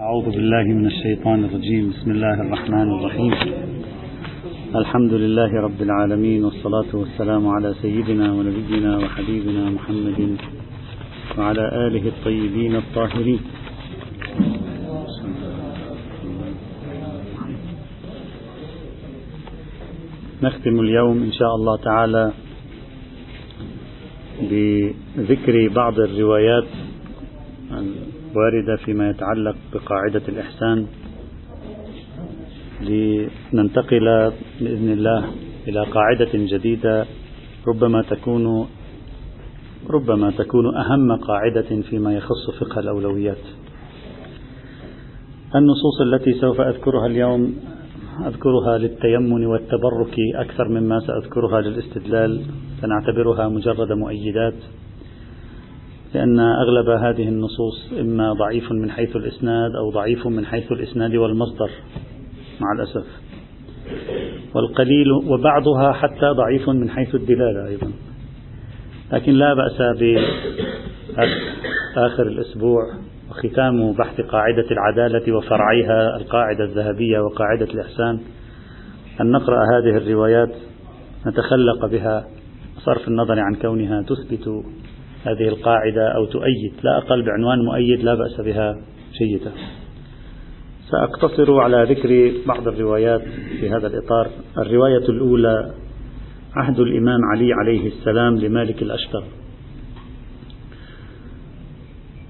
أعوذ بالله من الشيطان الرجيم. بسم الله الرحمن الرحيم. الحمد لله رب العالمين والصلاة والسلام على سيدنا ونبينا وحبيبنا محمد وعلى آله الطيبين الطاهرين. نختم اليوم إن شاء الله تعالى بذكر بعض الروايات واردة فيما يتعلق بقاعدة الإحسان لننتقل بإذن الله إلى قاعدة جديدة ربما تكون ربما تكون أهم قاعدة فيما يخص فقه الأولويات. النصوص التي سوف أذكرها اليوم أذكرها للتيمن والتبرك أكثر مما سأذكرها للاستدلال سنعتبرها مجرد مؤيدات لأن أغلب هذه النصوص إما ضعيف من حيث الإسناد أو ضعيف من حيث الإسناد والمصدر مع الأسف. والقليل وبعضها حتى ضعيف من حيث الدلالة أيضا. لكن لا بأس بآخر الأسبوع وختام بحث قاعدة العدالة وفرعيها القاعدة الذهبية وقاعدة الإحسان. أن نقرأ هذه الروايات نتخلق بها صرف النظر عن كونها تثبت هذه القاعدة أو تؤيد. لا أقل بعنوان مؤيد لا بأس بها جيدة. سأقتصر على ذكر بعض الروايات في هذا الإطار. الرواية الأولى عهد الإمام علي عليه السلام لمالك الأشتر.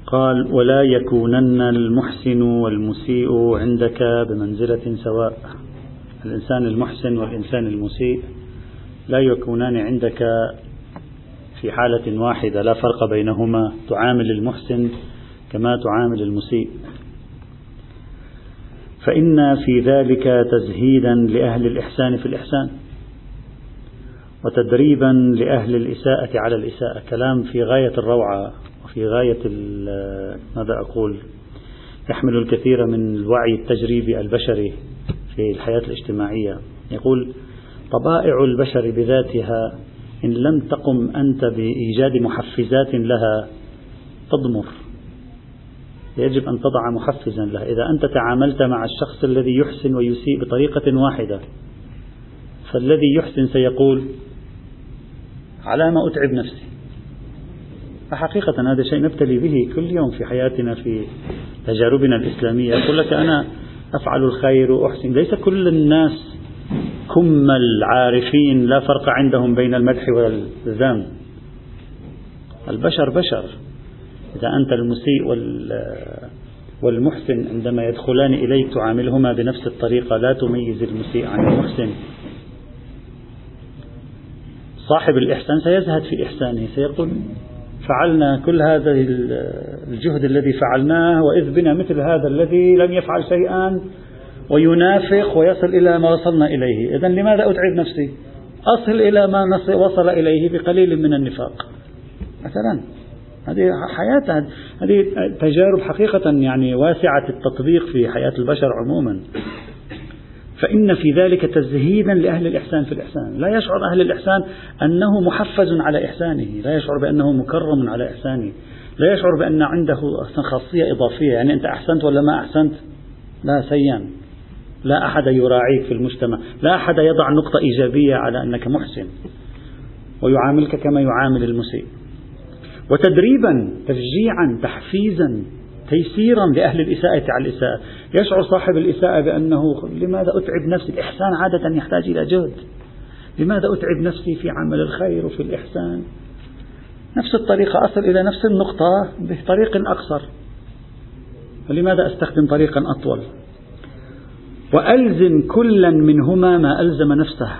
قال ولا يكونن المحسن والمسيء عندك بمنزلة سواء. الإنسان المحسن والإنسان المسيء لا يكونان عندك في حالة واحدة لا فرق بينهما تعامل المحسن كما تعامل المسيء. فإن في ذلك تزهيدا لأهل الإحسان في الإحسان وتدريبا لأهل الإساءة على الإساءة. كلام في غاية الروعة وفي غاية ماذا أقول؟ يحمل الكثير من الوعي التجريبي البشري في الحياة الاجتماعية. يقول طبائع البشر بذاتها إن لم تقم أنت بإيجاد محفزات لها تضمر. يجب أن تضع محفزا لها. إذا أنت تعاملت مع الشخص الذي يحسن ويسيء بطريقة واحدة فالذي يحسن سيقول على ما أتعب نفسي. فحقيقة هذا شيء نبتلي به كل يوم في حياتنا في تجاربنا الإسلامية. يقول لك أنا أفعل الخير وأحسن. ليس كل الناس كم العارفين لا فرق عندهم بين المدح والذم. البشر بشر. إذا أنت المسيء والمحسن عندما يدخلان إليك تعاملهما بنفس الطريقة لا تميز المسيء عن المحسن. صاحب الإحسان سيزهد في إحسانه سيقول فعلنا كل هذا الجهد الذي فعلناه وإذ بنا مثل هذا الذي لم يفعل شيئا. وينافق ويصل إلى ما وصلنا إليه. إذا لماذا أتعب نفسي؟ أصل إلى ما وصل إليه بقليل من النفاق. مثلا هذه حياة هذه تجارب حقيقة يعني واسعة التطبيق في حياة البشر عموما. فإن في ذلك تزهيدا لأهل الإحسان في الإحسان. لا يشعر أهل الإحسان أنه محفز على إحسانه. لا يشعر بأنه مكرم على إحسانه. لا يشعر بأن عنده خاصية إضافية. يعني أنت أحسنت ولا ما أحسنت؟ لا سيان لا أحد يراعيك في المجتمع لا أحد يضع نقطة إيجابية على أنك محسن ويعاملك كما يعامل المسيء. وتدريبا تشجيعا تحفيزا تيسيرا لأهل الإساءة على الإساءة. يشعر صاحب الإساءة بأنه لماذا أتعب نفسي؟ الإحسان عادة يحتاج إلى جهد. لماذا أتعب نفسي في عمل الخير وفي الإحسان؟ نفس الطريقة أصل إلى نفس النقطة بطريق أقصر. فلماذا أستخدم طريقا أطول؟ وألزم كلا منهما ما ألزم نفسه.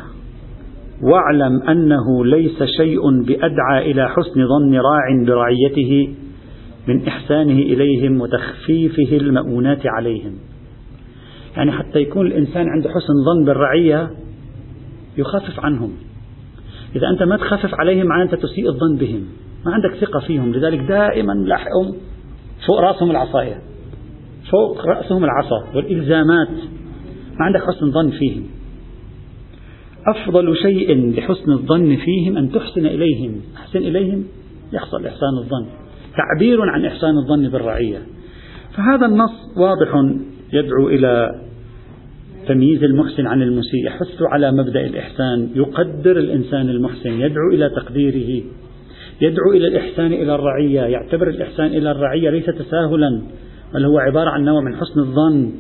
واعلم أنه ليس شيء بأدعى إلى حسن ظن راع برعيته من إحسانه إليهم وتخفيفه المؤونات عليهم. يعني حتى يكون الإنسان عنده حسن ظن بالرعية يخفف عنهم. إذا أنت ما تخفف عليهم معناته تسيء الظن بهم. ما عندك ثقة فيهم. لذلك دائما لاحقهم فوق رأسهم العصاية. فوق رأسهم العصا والإلزامات. ما عندك حسن ظن فيهم. أفضل شيء لحسن الظن فيهم أن تحسن إليهم. أحسن إليهم؟ يحصل إحسان الظن. تعبير عن إحسان الظن بالرعية. فهذا النص واضح يدعو إلى تمييز المحسن عن المسيء. يحث على مبدأ الإحسان. يقدر الإنسان المحسن. يدعو إلى تقديره. يدعو إلى الإحسان إلى الرعية. يعتبر الإحسان إلى الرعية ليس تساهلا بل هو عبارة عن نوع من حسن الظن.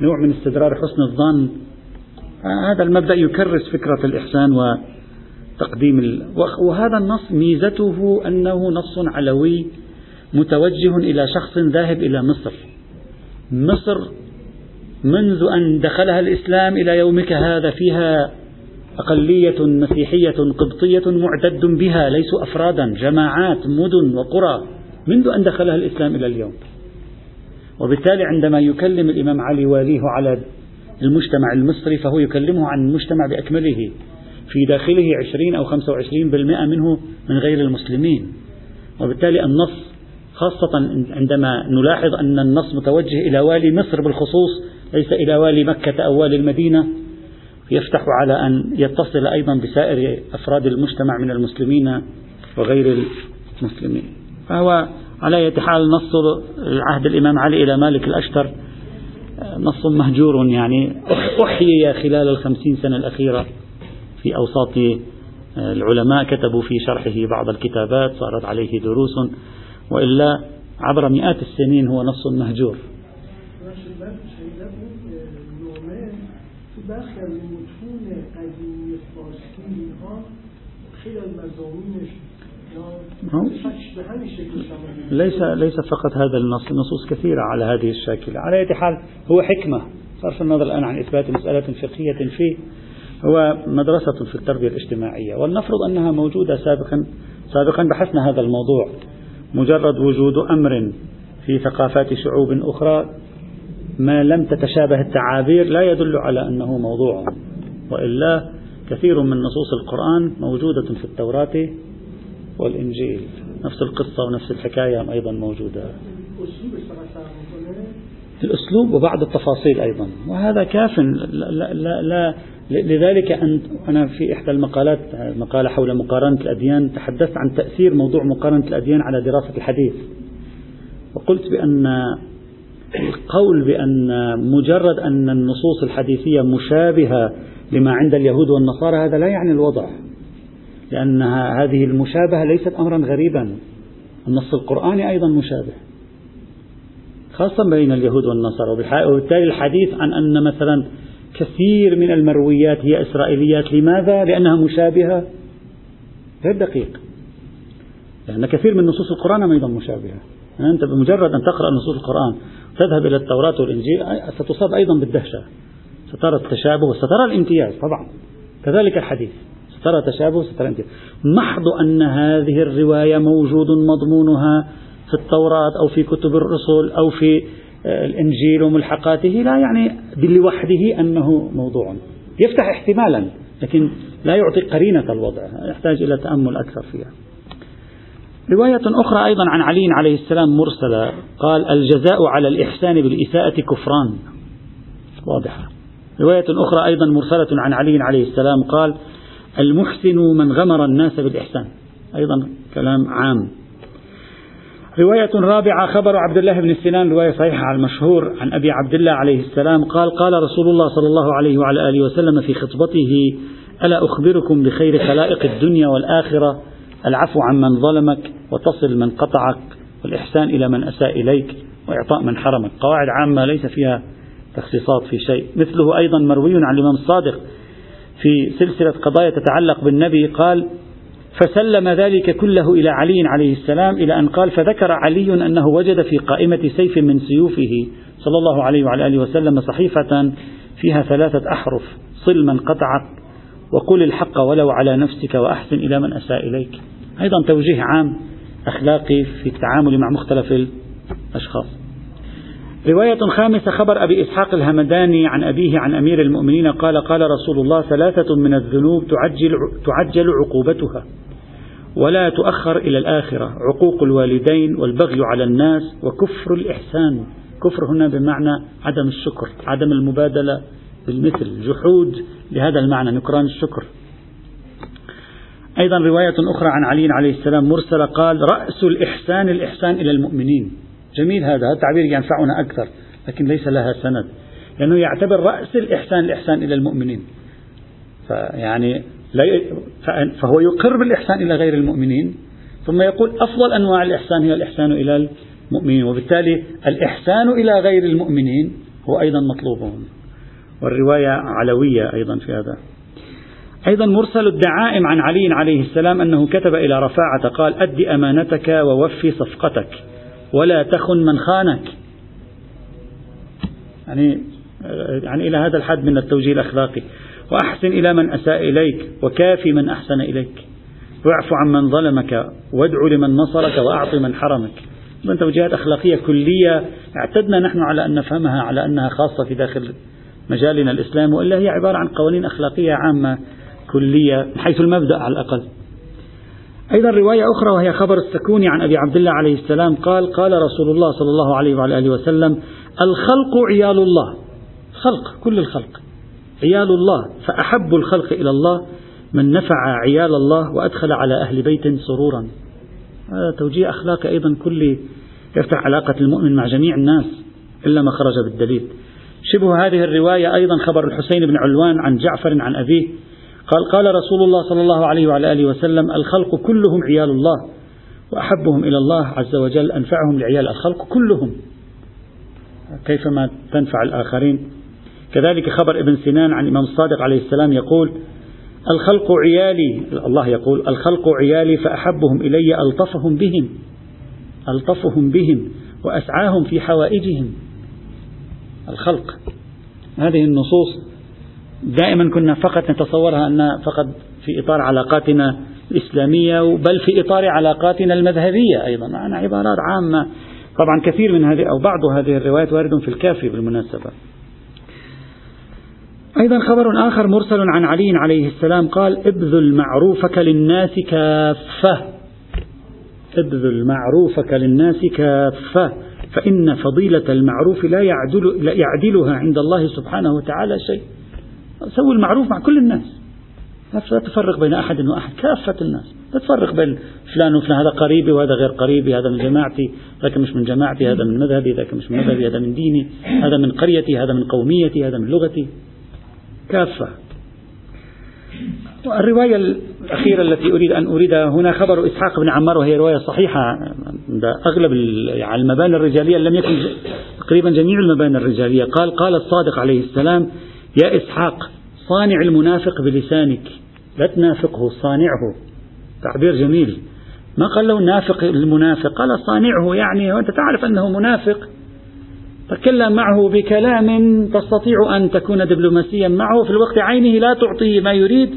نوع من استدرار حسن الظن. هذا المبدأ يكرس فكرة الإحسان وتقديم ال... وهذا النص ميزته أنه نص علوي متوجه إلى شخص ذاهب إلى مصر. مصر منذ أن دخلها الإسلام إلى يومك هذا فيها أقلية مسيحية قبطية معتد بها ليسوا أفرادا جماعات مدن وقرى منذ أن دخلها الإسلام إلى اليوم. وبالتالي عندما يكلم الإمام علي واليه على المجتمع المصري فهو يكلمه عن المجتمع بأكمله في داخله 20 أو 25% منه من غير المسلمين. وبالتالي النص خاصة عندما نلاحظ أن النص متوجه إلى والي مصر بالخصوص ليس إلى والي مكة أو والي المدينة. يفتح على أن يتصل أيضا بسائر أفراد المجتمع من المسلمين وغير المسلمين. فهو على أية حال نص عهد الإمام علي إلى مالك الأشتر نص مهجور يعني أحيي خلال الخمسين سنة الأخيرة في أوساط العلماء كتبوا في شرحه بعض الكتابات صارت عليه دروس وإلا عبر مئات السنين هو نص مهجور. ليس ليس فقط هذا النص نصوص كثيرة على هذه الشاكلة. على أي حال هو حكمة. صرف النظر الآن عن إثبات مسألة فقهية فيه. هو مدرسة في التربية الاجتماعية. ولنفرض أنها موجودة سابقا سابقا بحثنا هذا الموضوع. مجرد وجود أمر في ثقافات شعوب أخرى ما لم تتشابه التعابير لا يدل على أنه موضوع. وإلا كثير من نصوص القرآن موجودة في التوراة والإنجيل. نفس القصة ونفس الحكاية أيضا موجودة. الأسلوب وبعض التفاصيل أيضا. وهذا كاف. لا, لا, لا لذلك أن أنا في إحدى المقالات مقالة حول مقارنة الأديان تحدثت عن تأثير موضوع مقارنة الأديان على دراسة الحديث. وقلت بأن القول بأن مجرد أن النصوص الحديثية مشابهة لما عند اليهود والنصارى هذا لا يعني الوضع. لأن هذه المشابهة ليست أمرا غريبا. النص القرآني أيضا مشابه. خاصة بين اليهود والنصارى وبالتالي الحديث عن أن مثلا كثير من المرويات هي إسرائيليات لماذا؟ لأنها مشابهة. غير دقيق. لأن كثير من نصوص القرآن أيضا مشابهة. أنت بمجرد أن تقرأ نصوص القرآن تذهب إلى التوراة والإنجيل ستصاب أيضا بالدهشة. سترى التشابه وسترى الامتياز طبعا. كذلك الحديث. سترى تشابه سترى امتياز محض أن هذه الرواية موجود مضمونها في التوراة أو في كتب الرسل أو في آه، الإنجيل وملحقاته لا يعني لوحده أنه موضوع. يفتح احتمالا لكن لا يعطي قرينة الوضع يحتاج إلى تأمل أكثر فيها. رواية أخرى أيضا عن علي عليه السلام مرسلة قال الجزاء على الإحسان بالإساءة كفران. واضحة. رواية أخرى أيضا مرسلة عن علي عليه السلام قال المحسن من غمر الناس بالإحسان. أيضا كلام عام. رواية رابعة خبر عبد الله بن سنان رواية صحيحة على المشهور عن أبي عبد الله عليه السلام قال قال رسول الله صلى الله عليه وعلى آله وسلم في خطبته ألا أخبركم بخير خلائق الدنيا والآخرة؟ العفو عن من ظلمك وتصل من قطعك والإحسان إلى من أساء إليك وإعطاء من حرمك. قواعد عامة ليس فيها تخصيصات في شيء. مثله أيضا مروي عن الإمام الصادق في سلسلة قضايا تتعلق بالنبي قال فسلم ذلك كله إلى علي عليه السلام إلى أن قال فذكر علي أنه وجد في قائمة سيف من سيوفه صلى الله عليه وعلى آله وسلم صحيفة فيها ثلاثة أحرف صل من قطعك وقل الحق ولو على نفسك وأحسن إلى من أساء إليك. أيضا توجيه عام أخلاقي في التعامل مع مختلف الأشخاص. رواية خامسة خبر أبي إسحاق الهمداني عن أبيه عن أمير المؤمنين قال قال رسول الله ثلاثة من الذنوب تعجل, تعجل عقوبتها ولا تؤخر إلى الآخرة عقوق الوالدين والبغي على الناس وكفر الإحسان. كفر هنا بمعنى عدم الشكر عدم المبادلة بالمثل جحود لهذا المعنى نكران الشكر. أيضا رواية أخرى عن علي عليه السلام مرسلة قال رأس الإحسان الإحسان إلى المؤمنين. جميل هذا التعبير ينفعنا أكثر لكن ليس لها سند لأنه يعتبر رأس الإحسان الإحسان إلى المؤمنين. فيعني فهو يقر بالإحسان إلى غير المؤمنين ثم يقول أفضل أنواع الإحسان هي الإحسان إلى المؤمنين وبالتالي الإحسان إلى غير المؤمنين هو أيضا مطلوب. والرواية علوية أيضا في هذا. أيضا مرسل الدعائم عن علي عليه السلام أنه كتب إلى رفاعة قال أد أمانتك ووفي صفقتك. ولا تخن من خانك. يعني يعني إلى هذا الحد من التوجيه الأخلاقي. وأحسن إلى من أساء إليك وكافي من أحسن إليك. واعف عن من ظلمك وادع لمن نصرك وأعط من حرمك. من توجيهات أخلاقية كلية اعتدنا نحن على أن نفهمها على أنها خاصة في داخل مجالنا الإسلام وإلا هي عبارة عن قوانين أخلاقية عامة كلية حيث المبدأ على الأقل. أيضا رواية أخرى وهي خبر السكوني عن أبي عبد الله عليه السلام. قال قال رسول الله صلى الله عليه وعلى آله وسلم الخلق عيال الله. خلق كل الخلق. عيال الله فأحب الخلق إلى الله من نفع عيال الله وأدخل على أهل بيت سرورا. هذا توجيه أخلاقي أيضا كلي يفتح علاقة المؤمن مع جميع الناس إلا ما خرج بالدليل. شبه هذه الرواية أيضا خبر الحسين بن علوان عن جعفر عن أبيه. قال قال رسول الله صلى الله عليه وعلى آله وسلم الخلق كلهم عيال الله وأحبهم إلى الله عز وجل أنفعهم لعيال الخلق كلهم. كيفما تنفع الآخرين؟ كذلك خبر ابن سنان عن الإمام الصادق عليه السلام يقول الخلق عيالي الله يقول الخلق عيالي فأحبهم إلي ألطفهم بهم ألطفهم بهم وأسعاهم في حوائجهم. الخلق هذه النصوص دائما كنا فقط نتصورها أن فقط في إطار علاقاتنا الإسلامية بل في إطار علاقاتنا المذهبية أيضا. معنا عبارات عامة. طبعا كثير من هذه أو بعض هذه الروايات وارد في الكافي بالمناسبة. أيضا خبر آخر مرسل عن علي عليه السلام قال ابذل معروفك للناس كافة. ابذل معروفك للناس كافة. فإن فضيلة المعروف لا, يعدل يعدلها عند الله سبحانه وتعالى شيء. سوي المعروف مع كل الناس. لا تفرق بين أحد وأحد كافة الناس. لا تفرق بين فلان وفلان هذا قريبي وهذا غير قريبي هذا من جماعتي ذاك مش من جماعتي هذا من مذهبي ذاك مش من مذهبي هذا من ديني هذا من قريتي هذا من قوميتي هذا من لغتي. كافة. الرواية الأخيرة التي أريد أن أريدها هنا خبر إسحاق بن عمار وهي رواية صحيحة. أغلب يعني المباني الرجالية لم يكن تقريبا جميع المباني الرجالية. قال قال الصادق عليه السلام يا إسحاق صانع المنافق بلسانك لا تنافقه صانعه. تعبير جميل. ما قال له نافق المنافق؟ قال صانعه يعني وأنت تعرف أنه منافق. تكلم معه بكلام تستطيع أن تكون دبلوماسيا معه في الوقت عينه لا تعطيه ما يريد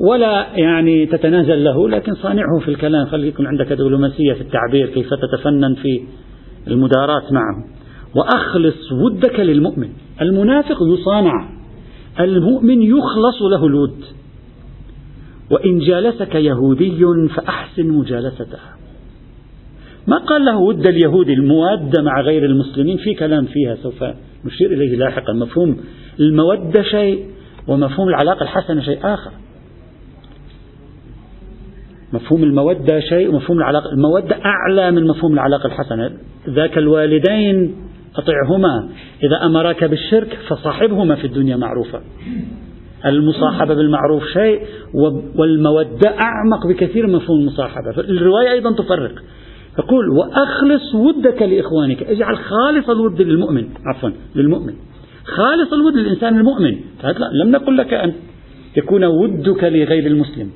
ولا يعني تتنازل له لكن صانعه في الكلام. خلي يكون عندك دبلوماسية في التعبير كيف تتفنن في المداراة معه. وأخلص ودك للمؤمن. المنافق يصانع المؤمن يخلص له الود وإن جالسك يهودي فأحسن مجالسته ما قال له ود اليهود المودة مع غير المسلمين؟ في كلام فيها سوف نشير إليه لاحقا. مفهوم المودة شيء ومفهوم العلاقة الحسنة شيء آخر. مفهوم المودة شيء ومفهوم العلاقة المودة أعلى من مفهوم العلاقة الحسنة. ذاك الوالدين أطعهما إذا أمرك بالشرك فصاحبهما في الدنيا معروفة المصاحبة بالمعروف شيء والمودة أعمق بكثير من مفهوم المصاحبة. الرواية أيضا تفرق. يقول وأخلص ودك لإخوانك. اجعل خالص الود للمؤمن. عفوا للمؤمن. خالص الود للإنسان المؤمن. لم نقل لك أن يكون ودك لغير المسلم.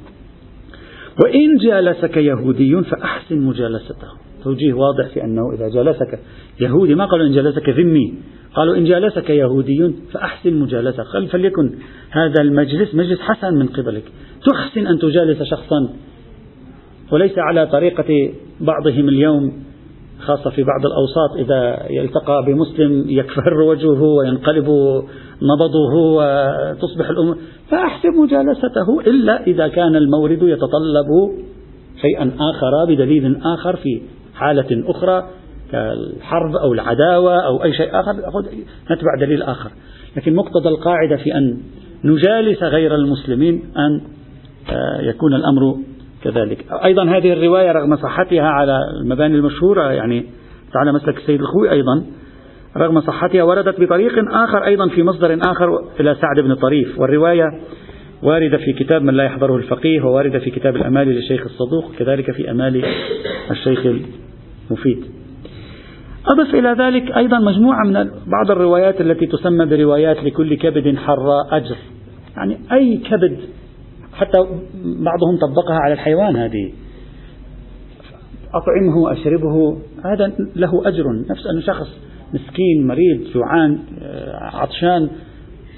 وإن جالسك يهودي فأحسن مجالسته توجيه واضح في أنه إذا جالسك يهودي ما قالوا إن جالسك ذمي قالوا إن جالسك يهودي فأحسن مجالسة. فليكن هذا المجلس مجلس حسن من قبلك. تحسن أن تجالس شخصا. وليس على طريقة بعضهم اليوم خاصة في بعض الأوساط إذا يلتقى بمسلم يكفر وجهه وينقلب نبضه وتصبح الأمور. فأحسن مجالسته إلا إذا كان المورد يتطلب شيئا آخر بدليل آخر في حالة أخرى كالحرب أو العداوة أو أي شيء آخر نتبع دليل آخر. لكن مقتضى القاعدة في أن نجالس غير المسلمين أن آه، يكون الأمر كذلك. أيضا هذه الرواية رغم صحتها على المباني المشهورة يعني على مسلك السيد الخوي أيضا رغم صحتها وردت بطريق آخر أيضا في مصدر آخر إلى سعد بن طريف. والرواية واردة في كتاب من لا يحضره الفقيه وواردة في كتاب الأمال للشيخ الصدوق كذلك في أمال الشيخ المفيد أضف إلى ذلك أيضا مجموعة من بعض الروايات التي تسمى بروايات لكل كبد حراء أجر. يعني أي كبد حتى بعضهم طبقها على الحيوان هذه. أطعمه أشربه هذا له أجر. نفس أن شخص مسكين مريض جوعان آه، عطشان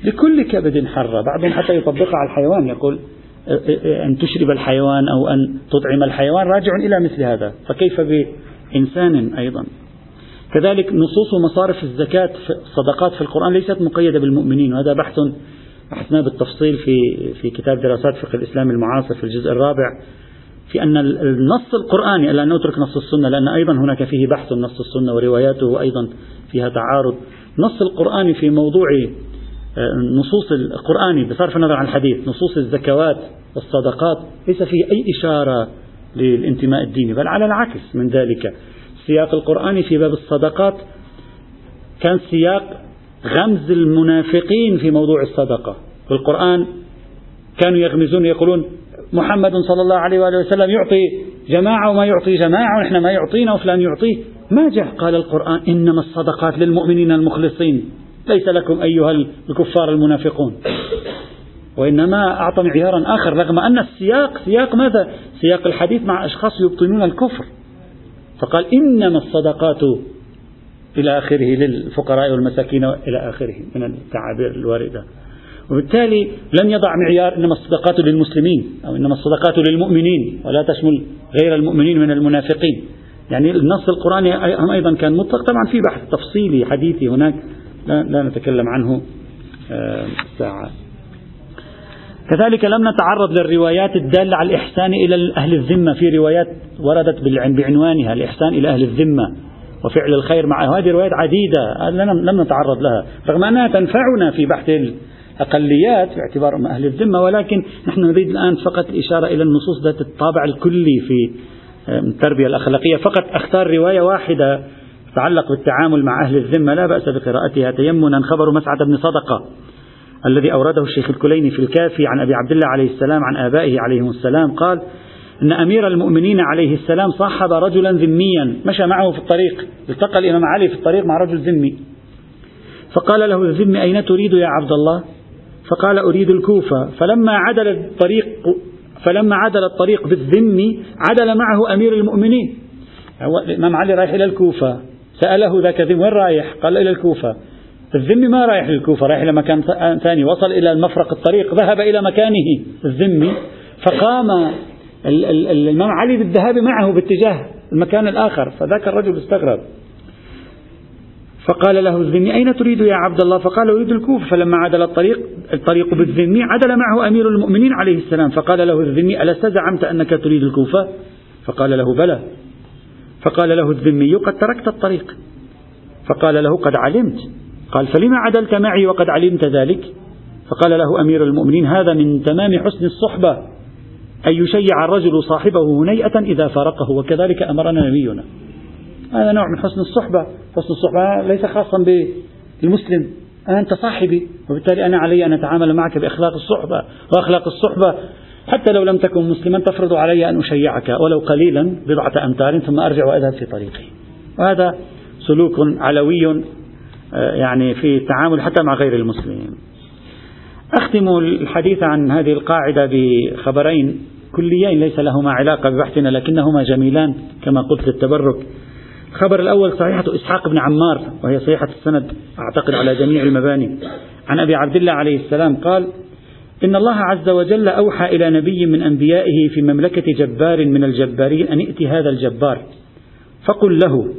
لكل كبد حرة بعضهم حتى يطبقها على الحيوان. يقول آه، آه، أن تشرب الحيوان أو أن تطعم الحيوان. راجع إلى مثل هذا. فكيف بإنسان أيضا. كذلك نصوص مصارف الزكاة في الصدقات في القرآن ليست مقيدة بالمؤمنين وهذا بحث بحثناه بالتفصيل في في كتاب دراسات فقه الإسلام المعاصر في الجزء الرابع في أن النص القرآني ألا نترك نص السنة لأن أيضا هناك فيه بحث نص السنة ورواياته أيضا فيها تعارض. نص القرآن في موضوع آه، نصوص القرآني بصرف النظر عن الحديث نصوص الزكوات والصدقات ليس فيه أي إشارة للانتماء الديني بل على العكس من ذلك. السياق القرآني في باب الصدقات كان سياق غمز المنافقين في موضوع الصدقة. في القرآن كانوا يغمزون يقولون محمد صلى الله عليه وآله وسلم يعطي جماعة وما يعطي جماعة ونحن ما يعطينا وفلان يعطيه ما جاء؟ قال القرآن إنما الصدقات للمؤمنين المخلصين. ليس لكم أيها الكفار المنافقون. وإنما أعطى معيارا آخر رغم أن السياق سياق ماذا؟ سياق الحديث مع أشخاص يبطنون الكفر. فقال إنما الصدقات إلى آخره للفقراء والمساكين إلى آخره من التعابير الواردة. وبالتالي لم يضع معيار إنما الصدقات للمسلمين أو إنما الصدقات للمؤمنين ولا تشمل غير المؤمنين من المنافقين. يعني النص القرآني أيضا كان مطلق. طبعا في بحث تفصيلي حديثي هناك. لا, لا نتكلم عنه آه، ساعة. كذلك لم نتعرض للروايات الدالة على الإحسان إلى أهل الذمة. في روايات وردت بعنوانها الإحسان إلى أهل الذمة وفعل الخير معه. هذه روايات عديدة لم نتعرض لها رغم أنها تنفعنا في بحث الأقليات باعتبار أهل الذمة. ولكن نحن نريد الآن فقط الإشارة إلى النصوص ذات الطابع الكلي في التربية الأخلاقية. فقط أختار رواية واحدة تتعلق بالتعامل مع أهل الذمة. لا بأس بقراءتها. تيمنا خبر مسعد بن صدقة. الذي أورده الشيخ الكليني في الكافي عن أبي عبد الله عليه السلام عن آبائه عليهم السلام قال أن أمير المؤمنين عليه السلام صاحب رجلا ذميا مشى معه في الطريق التقى الإمام علي في الطريق مع رجل ذمي. فقال له الذمي أين تريد يا عبد الله؟ فقال أريد الكوفة. فلما عدل الطريق فلما عدل الطريق بالذم عدل معه أمير المؤمنين. الإمام علي رايح إلى الكوفة. سأله ذاك ذم وين رايح؟ قال إلى الكوفة. الذمي ما رايح للكوفة رايح إلى مكان ثاني وصل إلى المفرق الطريق ذهب إلى مكانه الذمي فقام الإمام علي بالذهاب معه باتجاه المكان الآخر فذاك الرجل استغرب. فقال له الذمي أين تريد يا عبد الله؟ فقال أريد الكوفة. فلما عدل الطريق الطريق بالذمي عدل معه أمير المؤمنين عليه السلام فقال له الذمي ألست زعمت أنك تريد الكوفة؟ فقال له بلى. فقال له الذمي قد تركت الطريق. فقال له قد علمت. قال فلما عدلت معي وقد علمت ذلك؟ فقال له أمير المؤمنين هذا من تمام حسن الصحبة. أن يشيع الرجل صاحبه هنيئة إذا فارقه. وكذلك أمرنا نبينا. هذا نوع من حسن الصحبة. حسن الصحبة ليس خاصا بالمسلم. أنت صاحبي وبالتالي أنا علي أن أتعامل معك بأخلاق الصحبة. وأخلاق الصحبة حتى لو لم تكن مسلما تفرض علي أن أشيعك ولو قليلا بضعة أمتار ثم أرجع وأذهب في طريقي. وهذا سلوك علوي يعني في التعامل حتى مع غير المسلمين. أختم الحديث عن هذه القاعدة بخبرين كليين ليس لهما علاقة ببحثنا لكنهما جميلان كما قلت للتبرك. الخبر الأول صحيحة إسحاق بن عمار وهي صحيحة السند أعتقد على جميع المباني. عن أبي عبد الله عليه السلام قال إن الله عز وجل أوحى إلى نبي من أنبيائه في مملكة جبار من الجبارين أن ائت هذا الجبار. فقل له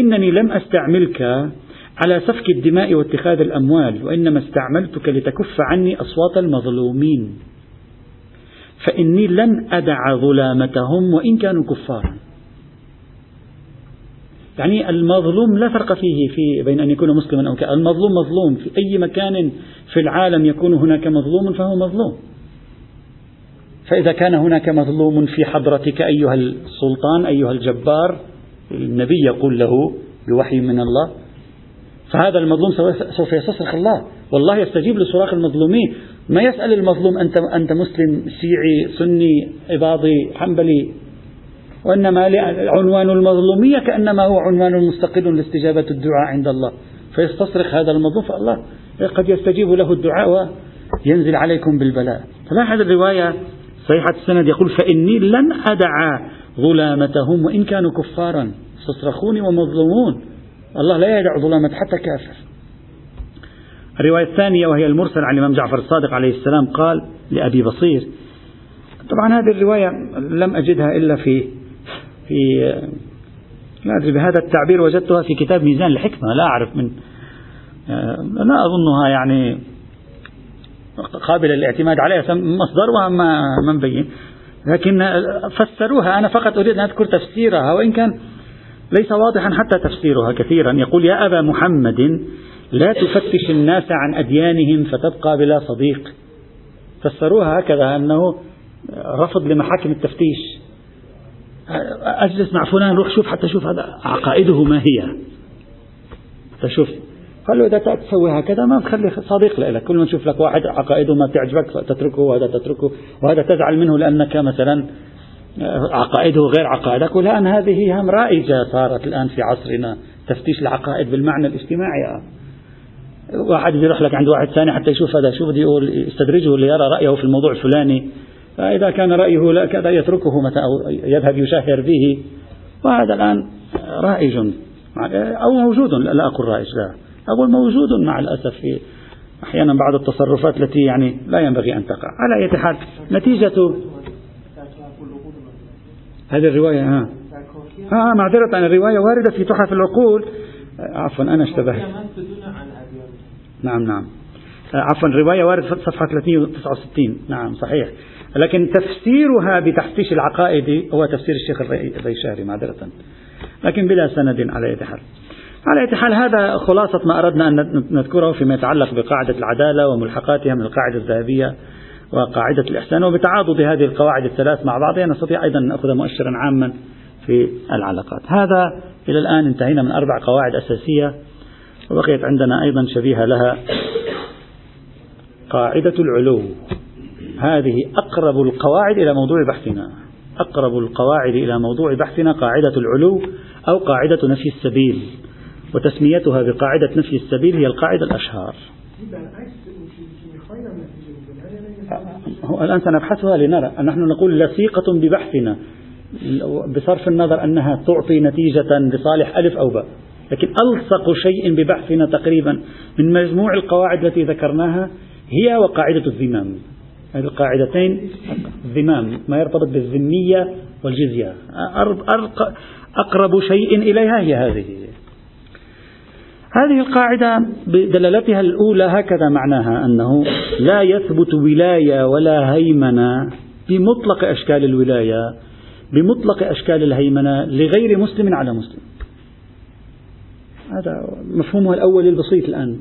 إنني لم أستعملك على سفك الدماء واتخاذ الأموال وإنما استعملتك لتكف عني أصوات المظلومين. فإني لن أدع ظلامتهم وإن كانوا كفارا. يعني المظلوم لا فرق فيه في بين أن يكون مسلما أو كافرا المظلوم مظلوم. في أي مكان في العالم يكون هناك مظلوم فهو مظلوم. فإذا كان هناك مظلوم في حضرتك أيها السلطان أيها الجبار النبي يقول له بوحي من الله فهذا المظلوم سوف يستصرخ الله. والله يستجيب لصراخ المظلومين. ما يسأل المظلوم أنت أنت مسلم شيعي سني عباضي حنبلي؟ وإنما عنوان المظلومية كأنما هو عنوان مستقل لاستجابة الدعاء عند الله. فيستصرخ هذا المظلوم فالله قد يستجيب له الدعاء وينزل عليكم بالبلاء. فلاحظ الرواية صحيحة السند يقول فإني لن أدع ظلامتهم وإن كانوا كفارا استصرخوني ومظلومون. الله لا يدع ظلامة حتى كافر. الرواية الثانية وهي المرسل عن الإمام جعفر الصادق عليه السلام قال لأبي بصير. طبعا هذه الرواية لم أجدها إلا في في لا أدري بهذا التعبير وجدتها في كتاب ميزان الحكمة لا أعرف من لا أظنها يعني قابلة للاعتماد عليها مصدرها ما ما مبين. لكن فسروها أنا فقط أريد أن أذكر تفسيرها وإن كان ليس واضحا حتى تفسيرها كثيرا. يقول يا أبا محمد لا تفتش الناس عن أديانهم فتبقى بلا صديق. فسروها هكذا أنه رفض لمحاكم التفتيش. أجلس مع فلان روح شوف حتى شوف هذا عقائده ما هي. تشوف قال له إذا تسوي هكذا ما تخلي صديق لك. كل ما تشوف لك واحد عقائده ما تعجبك تتركه وهذا تتركه وهذا تزعل منه لأنك مثلا عقائده غير عقائدك والآن هذه هم رائجة صارت الآن في عصرنا تفتيش العقائد بالمعنى الاجتماعي. واحد يروح لك عند واحد ثاني حتى يشوف هذا شو بده يقول يستدرجه ليرى رأيه في الموضوع الفلاني. فإذا كان رأيه لا كذا يتركه متى أو يذهب يشاهر به. وهذا الآن رائج. أو موجود لا أقول رائج لا. أقول موجود مع الأسف في أحيانا بعض التصرفات التي يعني لا ينبغي أن تقع. على أي حال نتيجة هذه الرواية ها. آه معذرة عن الرواية واردة في تحف العقول. عفوا أنا اشتبهت. نعم نعم. عفوا الرواية واردة في صفحة 369 نعم صحيح. لكن تفسيرها بتفتيش العقائد هو تفسير الشيخ الريشاري معذرة. لكن بلا سند على أي حال. على أي حال هذا خلاصة ما أردنا أن نذكره فيما يتعلق بقاعدة العدالة وملحقاتها من القاعدة الذهبية. وقاعدة الإحسان وبتعاضد هذه القواعد الثلاث مع بعضها نستطيع أيضا أن نأخذ مؤشرا عاما في العلاقات. هذا إلى الآن انتهينا من أربع قواعد أساسية وبقيت عندنا أيضا شبيهة لها. قاعدة العلو. هذه أقرب القواعد إلى موضوع بحثنا. أقرب القواعد إلى موضوع بحثنا قاعدة العلو أو قاعدة نفي السبيل وتسميتها بقاعدة نفي السبيل هي القاعدة الأشهر الآن سنبحثها لنرى. نحن نقول لصيقة ببحثنا. بصرف النظر أنها تعطي نتيجة لصالح ألف أو باء. لكن ألصق شيء ببحثنا تقريبا من مجموع القواعد التي ذكرناها هي وقاعدة الذمام هذه القاعدتين الذمام ما يرتبط بالذمية والجزية. أقرب شيء إليها هي هذه. هذه القاعدة بدلالتها الأولى هكذا معناها أنه لا يثبت ولاية ولا هيمنة بمطلق أشكال الولاية بمطلق أشكال الهيمنة لغير مسلم على مسلم. هذا مفهومها الأول البسيط الآن.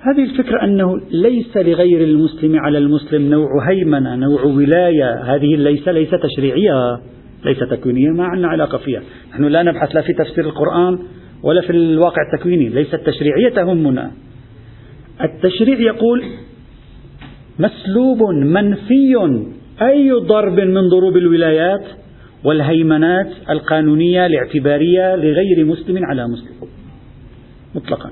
هذه الفكرة أنه ليس لغير المسلم على المسلم نوع هيمنة نوع ولاية. هذه ليس ليس تشريعية ليس تكوينية ما عندنا علاقة فيها. نحن لا نبحث لا في تفسير القرآن ولا في الواقع التكويني ليست تشريعية تهمنا التشريع يقول مسلوب منفي أي ضرب من ضروب الولايات والهيمنات القانونية الاعتبارية لغير مسلم على مسلم. مطلقا.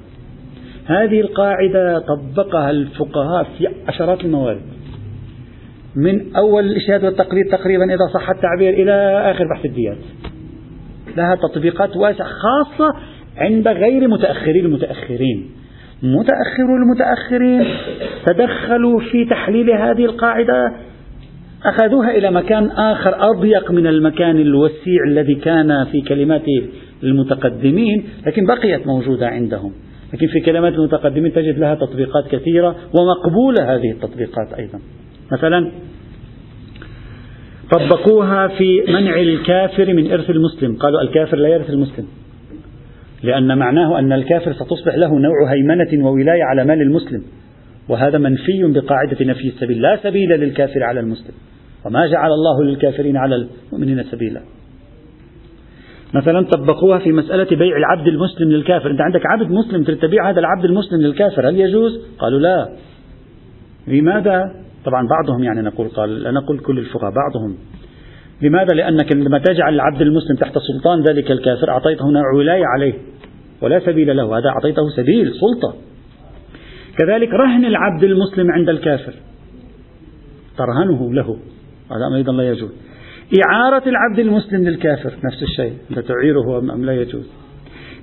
هذه القاعدة طبقها الفقهاء في عشرات الموارد. من أول الإشهاد والتقرير تقريبا إذا صح التعبير إلى آخر بحث الديات. لها تطبيقات واسعة خاصة عند غير متأخري المتأخرين. متأخر المتأخرين تدخلوا في تحليل هذه القاعدة أخذوها إلى مكان آخر أضيق من المكان الوسيع الذي كان في كلمات المتقدمين لكن بقيت موجودة عندهم. لكن في كلمات المتقدمين تجد لها تطبيقات كثيرة ومقبولة هذه التطبيقات أيضا. مثلا طبقوها في منع الكافر من إرث المسلم. قالوا الكافر لا يرث المسلم. لأن معناه أن الكافر ستصبح له نوع هيمنة وولاية على مال المسلم. وهذا منفي بقاعدة نفي السبيل. لا سبيل للكافر على المسلم. وما جعل الله للكافرين على المؤمنين سبيلا. مثلا طبقوها في مسألة بيع العبد المسلم للكافر. أنت عندك عبد مسلم تبيع هذا العبد المسلم للكافر هل يجوز؟ قالوا لا. لماذا؟ طبعا بعضهم يعني نقول قال لا نقول كل الفقهاء بعضهم. لماذا؟ لأنك لما تجعل العبد المسلم تحت سلطان ذلك الكافر أعطيته نوع ولاية عليه ولا سبيل له هذا أعطيته سبيل سلطة. كذلك رهن العبد المسلم عند الكافر. ترهنه له هذا أيضا لا يجوز. إعارة العبد المسلم للكافر نفس الشيء أنت تعيره أم لا يجوز.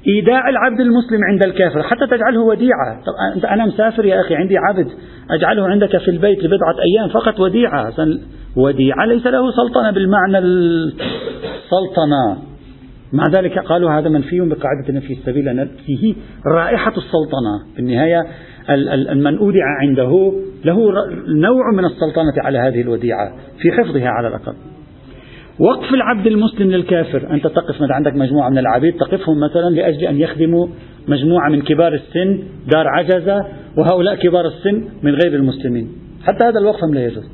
إيداع العبد المسلم عند الكافر حتى تجعله وديعة. أنت أنا مسافر يا أخي عندي عبد أجعله عندك في البيت لبضعة أيام فقط وديعة. وديعة ليس له سلطنة بالمعنى السلطنة. مع ذلك قالوا هذا منفي بقاعدة نفي السبيل فيه رائحة السلطنة. في النهاية من أودع عنده له نوع من السلطنة على هذه الوديعة في حفظها على الأقل. وقف العبد المسلم للكافر. أنت تقف مثلا عندك مجموعة من العبيد تقفهم مثلا لأجل أن يخدموا مجموعة من كبار السن دار عجزة وهؤلاء كبار السن من غير المسلمين. حتى هذا الوقف لا يجوز.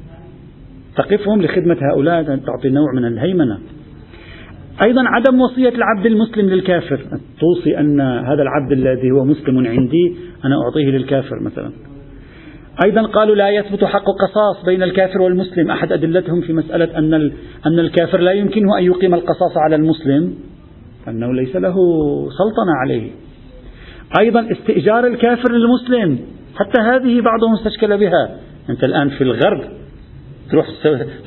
تقفهم لخدمة هؤلاء تعطي نوع من الهيمنة. أيضا عدم وصية العبد المسلم للكافر. توصي أن هذا العبد الذي هو مسلم عندي أنا أعطيه للكافر مثلا. أيضا قالوا لا يثبت حق قصاص بين الكافر والمسلم. أحد أدلتهم في مسألة أن أن الكافر لا يمكنه أن يقيم القصاص على المسلم أنه ليس له سلطنة عليه. أيضا استئجار الكافر للمسلم. حتى هذه بعضهم استشكل بها. أنت الآن في الغرب. تروح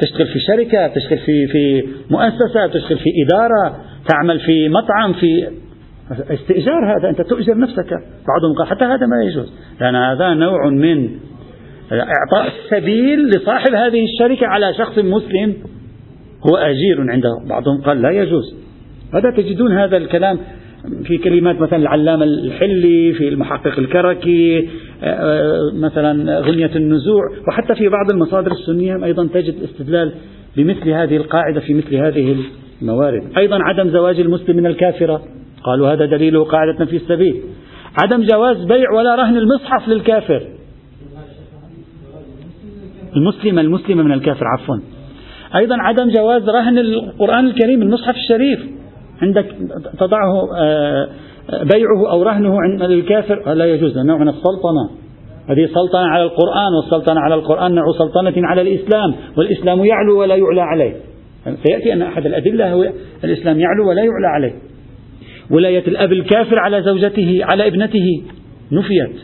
تشتغل في شركة تشتغل في في مؤسسة تشتغل في إدارة تعمل في مطعم في استئجار هذا أنت تؤجر نفسك. بعضهم قال حتى هذا ما يجوز. لأن هذا نوع من إعطاء السبيل لصاحب هذه الشركة على شخص مسلم هو أجير عنده. بعضهم قال لا يجوز. هذا تجدون هذا الكلام في كلمات مثلا العلامة الحلي في المحقق الكركي مثلا غنية النزوع وحتى في بعض المصادر السنية أيضا تجد استدلال بمثل هذه القاعدة في مثل هذه الموارد. أيضا عدم زواج المسلم من الكافرة. قالوا هذا دليله قاعدة في السبيل. عدم جواز بيع ولا رهن المصحف للكافر. المسلمة المسلمة من الكافر عفوا. أيضا عدم جواز رهن القرآن الكريم المصحف الشريف. عندك تضعه آه، بيعه أو رهنه عند الكافر لا يجوز نوع من السلطنة. هذه سلطنة على القرآن والسلطنة على القرآن نوع سلطنة على الإسلام والإسلام يعلو ولا يعلى عليه. سيأتي أن أحد الأدلة هو الإسلام يعلو ولا يعلى عليه. ولاية الأب الكافر على زوجته على ابنته. نفيت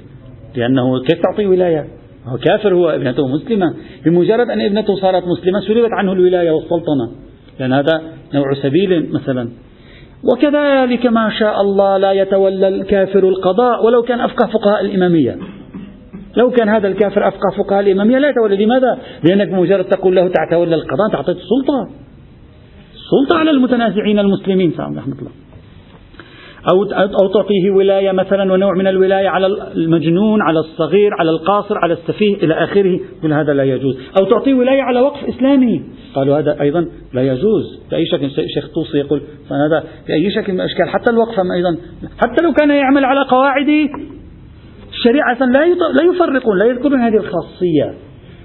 لأنه كيف تعطي ولاية؟ هو كافر هو ابنته مسلمة. بمجرد أن ابنته صارت مسلمة سلبت عنه الولاية والسلطنة. لأن هذا نوع سبيل مثلا. وكذلك ما شاء الله لا يتولى الكافر القضاء ولو كان أفقه فقهاء الإمامية. لو كان هذا الكافر أفقه فقهاء الإمامية لا يتولى. لماذا؟ لأنك بمجرد تقول له تتولى القضاء تعطيت السلطة. سلطة على المتنازعين المسلمين رحمة الله. أو أو تعطيه ولاية مثلا ونوع من الولاية على المجنون على الصغير على القاصر على السفيه إلى آخره. كل هذا لا يجوز. أو تعطيه ولاية على وقف إسلامي. قالوا هذا أيضا لا يجوز. بأي شكل؟ الشيخ طوسي يقول فهذا بأي شكل من الأشكال؟ حتى الوقف أيضا. حتى لو كان يعمل على قواعد الشريعة لا لا يفرقون لا يذكرون هذه الخاصية.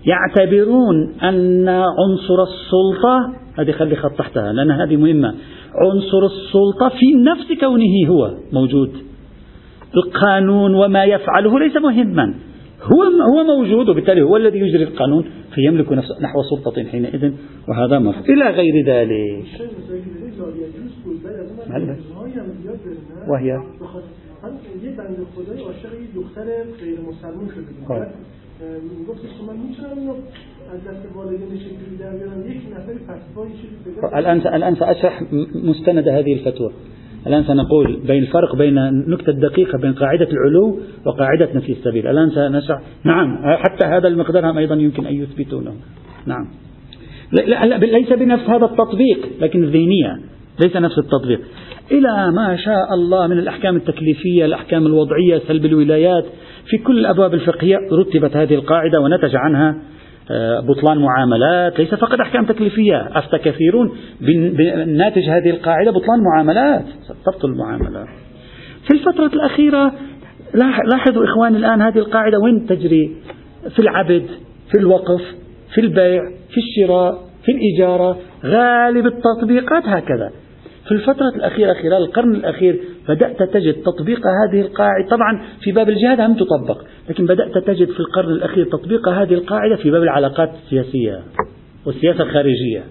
يعتبرون أن عنصر السلطة هذه خلي خط تحتها لأن هذه مهمة. عنصر السلطة في نفس كونه هو موجود. القانون وما يفعله ليس مهما. هو هو موجود وبالتالي هو الذي يجري القانون فيملك نحو سلطة حينئذ وهذا مفهوم إلى غير ذلك. وهي؟ الآن الآن سأشرح مستند هذه الفتوى. الآن سنقول بين الفرق بين النكتة الدقيقة بين قاعدة العلو وقاعدة نفي السبيل. الآن سنشرح. نعم حتى هذا المقدار هم أيضا يمكن أن يثبتونه. نعم. ليس بنفس هذا التطبيق لكن الذهنية ليس نفس التطبيق. إلى ما شاء الله من الأحكام التكليفية الأحكام الوضعية سلب الولايات في كل الأبواب الفقهية رتبت هذه القاعدة ونتج عنها بطلان معاملات ليس فقط أحكام تكليفية. أفتى كثيرون بناتج هذه القاعدة بطلان معاملات. تبطل المعاملات في الفترة الأخيرة لاحظوا إخواني الآن هذه القاعدة وين تجري؟ في العبد في الوقف في البيع في الشراء في الإجارة. غالب التطبيقات هكذا. في الفترة الأخيرة خلال القرن الأخير بدأت تجد تطبيق هذه القاعدة. طبعا في باب الجهاد لم تطبق لكن بدأت تجد في القرن الأخير تطبيق هذه القاعدة في باب العلاقات السياسية والسياسة الخارجية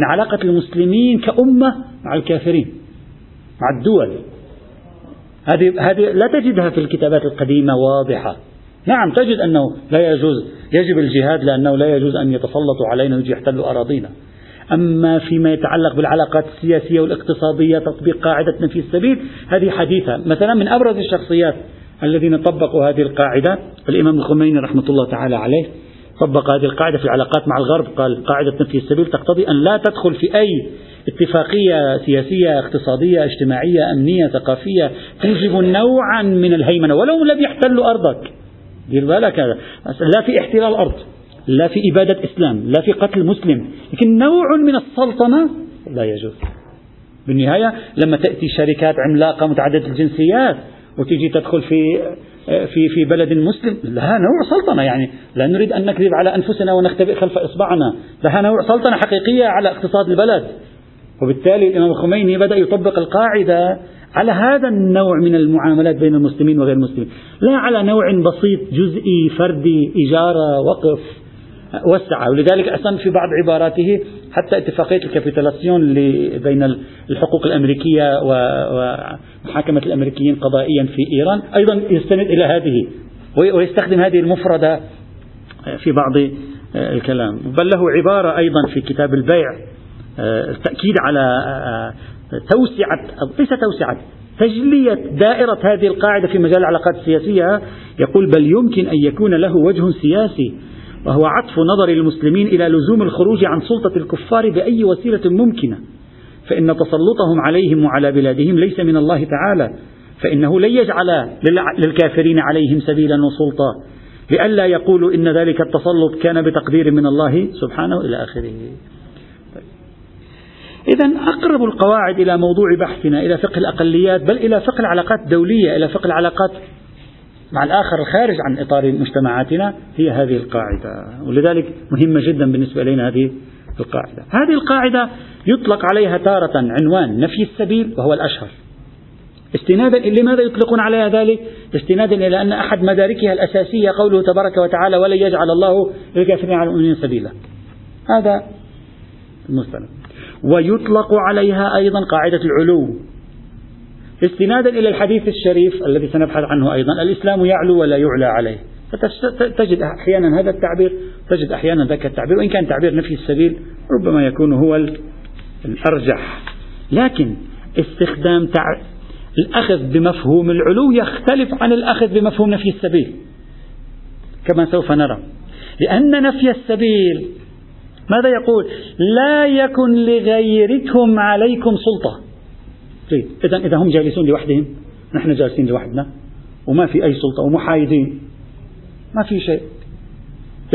من علاقة المسلمين كأمة مع الكافرين مع الدول. هذه هذه لا تجدها في الكتابات القديمة واضحة. نعم تجد أنه لا يجوز يجب الجهاد لأنه لا يجوز أن يتسلطوا علينا ويجي يحتلوا أراضينا. أما فيما يتعلق بالعلاقات السياسية والاقتصادية تطبيق قاعدة نفي السبيل هذه حديثة. مثلا من أبرز الشخصيات الذين طبقوا هذه القاعدة الإمام الخميني رحمة الله تعالى عليه طبق هذه القاعدة في العلاقات مع الغرب قال قاعدة نفي السبيل تقتضي أن لا تدخل في أي اتفاقية سياسية اقتصادية اجتماعية أمنية ثقافية توجب نوعا من الهيمنة ولو لم يحتلوا أرضك. دير بالك هذا. لا في احتلال الأرض لا في إبادة إسلام لا في قتل مسلم لكن نوع من السلطنة لا يجوز. بالنهاية لما تأتي شركات عملاقة متعددة الجنسيات وتيجي تدخل في في في بلد مسلم لها نوع سلطنة يعني. لا نريد أن نكذب على أنفسنا ونختبئ خلف إصبعنا. لها نوع سلطنة حقيقية على اقتصاد البلد. وبالتالي الإمام الخميني بدأ يطبق القاعدة على هذا النوع من المعاملات بين المسلمين وغير المسلمين. لا على نوع بسيط جزئي فردي إجارة وقف. وسع ولذلك أصلا في بعض عباراته حتى اتفاقية الكابيتالاسيون بين الحقوق الأمريكية ومحاكمة الأمريكيين قضائيا في إيران. أيضا يستند إلى هذه ويستخدم هذه المفردة في بعض الكلام. بل له عبارة أيضا في كتاب البيع التأكيد على توسعة ليس توسعة تجلية دائرة هذه القاعدة في مجال العلاقات السياسية. يقول بل يمكن أن يكون له وجه سياسي وهو عطف نظر المسلمين إلى لزوم الخروج عن سلطة الكفار بأي وسيلة ممكنة. فإن تسلطهم عليهم وعلى بلادهم ليس من الله تعالى. فإنه لن يجعل للكافرين عليهم سبيلا وسلطة لئلا يقولوا إن ذلك التسلط كان بتقدير من الله سبحانه إلى آخره. إذا أقرب القواعد إلى موضوع بحثنا إلى فقه الأقليات بل إلى فقه العلاقات الدولية إلى فقه العلاقات مع الآخر الخارج عن إطار مجتمعاتنا هي هذه القاعدة. ولذلك مهمة جدا بالنسبة إلينا هذه القاعدة. هذه القاعدة يطلق عليها تارة عنوان نفي السبيل وهو الأشهر. استنادا لماذا يطلقون عليها ذلك؟ استنادا إلى أن أحد مداركها الأساسية قوله تبارك وتعالى ولن يجعل الله للكافرين على المؤمنين سبيلا هذا المستند. ويطلق عليها أيضا قاعدة العلو. استنادا إلى الحديث الشريف الذي سنبحث عنه أيضا. الإسلام يعلو ولا يعلى عليه. فتجد أحيانا هذا التعبير تجد أحيانا ذاك التعبير وإن كان تعبير نفي السبيل ربما يكون هو الأرجح. لكن استخدام تع... الأخذ بمفهوم العلو يختلف عن الأخذ بمفهوم نفي السبيل كما سوف نرى. لأن نفي السبيل ماذا يقول؟ لا يكن لغيركم عليكم سلطة. طيب إذا إذا هم جالسون لوحدهم نحن جالسين لوحدنا وما في أي سلطة ومحايدين ما في شيء.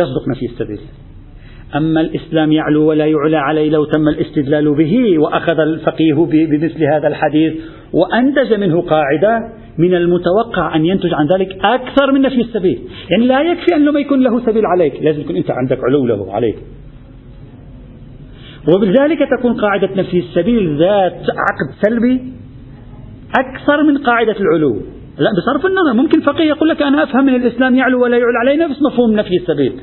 يصدق نفي السبيل. أما الإسلام يعلو ولا يعلى عليه لو تم الاستدلال به وأخذ الفقيه بمثل هذا الحديث وأنتج منه قاعدة من المتوقع أن ينتج عن ذلك أكثر من نفي السبيل. يعني لا يكفي أن ما يكون له سبيل عليك لازم يكون أنت عندك علو له عليك. وبذلك تكون قاعدة نفي السبيل ذات عقد سلبي أكثر من قاعدة العلو. لا بصرف النظر. ممكن فقيه يقول لك أنا أفهم من الإسلام يعلو ولا يعلى علي نفس مفهوم نفي السبيل.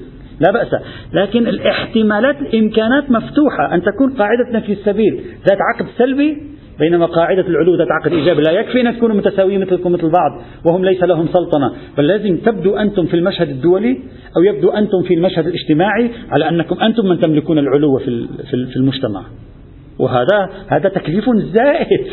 لا بأس. لكن الاحتمالات الإمكانات مفتوحة أن تكون قاعدة نفي السبيل ذات عقد سلبي بينما قاعدة العلو ذات عقد لا يكفي أن تكونوا متساويين مثلكم مثل بعض وهم ليس لهم سلطنة. بل لازم تبدو أنتم في المشهد الدولي أو يبدو أنتم في المشهد الاجتماعي على أنكم أنتم من تملكون العلو في المجتمع. وهذا هذا تكليف زائد.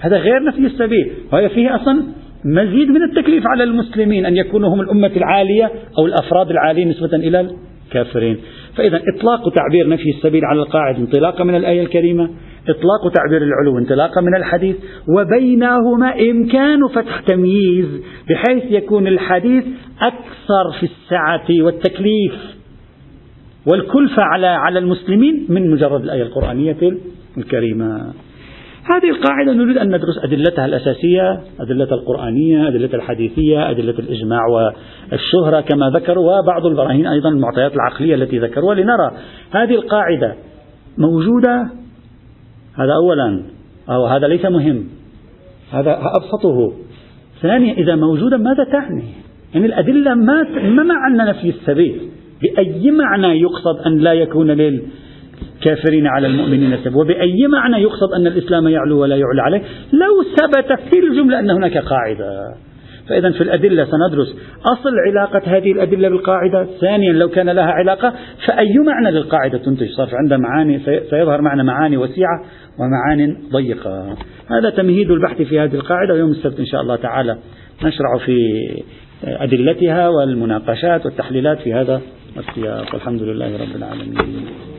هذا غير نفي السبيل. وهي فيه أصلا مزيد من التكليف على المسلمين أن يكونوا هم الأمة العالية أو الأفراد العاليين نسبة إلى الكافرين. فإذا إطلاق تعبير نفي السبيل على القاعدة انطلاقا من الآية الكريمة. إطلاق تعبير العلو انطلاقا من الحديث وبينهما إمكان فتح تمييز بحيث يكون الحديث أكثر في السعة والتكليف. والكلفة على على المسلمين من مجرد الآية القرآنية الكريمة. هذه القاعدة نريد أن ندرس أدلتها الأساسية أدلة القرآنية أدلة الحديثية أدلة الإجماع والشهرة كما ذكروا وبعض البراهين أيضا المعطيات العقلية التي ذكروها لنرى هذه القاعدة موجودة هذا أولا. أو هذا ليس مهم. هذا أبسطه. ثانيا إذا موجودة ماذا تعني؟ يعني الأدلة ما ما معنى نفي السبيل؟ بأي معنى يقصد أن لا يكون لل الكافرين على المؤمنين سبب وبأي معنى يقصد أن الإسلام يعلو ولا يعلى عليه؟ لو ثبت في الجملة أن هناك قاعدة. فإذا في الأدلة سندرس أصل علاقة هذه الأدلة بالقاعدة. ثانيا لو كان لها علاقة فأي معنى للقاعدة تنتج؟ صار عندها معاني سيظهر معنا معاني وسيعة ومعان ضيقة. هذا تمهيد البحث في هذه القاعدة ويوم السبت إن شاء الله تعالى نشرع في أدلتها والمناقشات والتحليلات في هذا السياق. والحمد لله رب العالمين.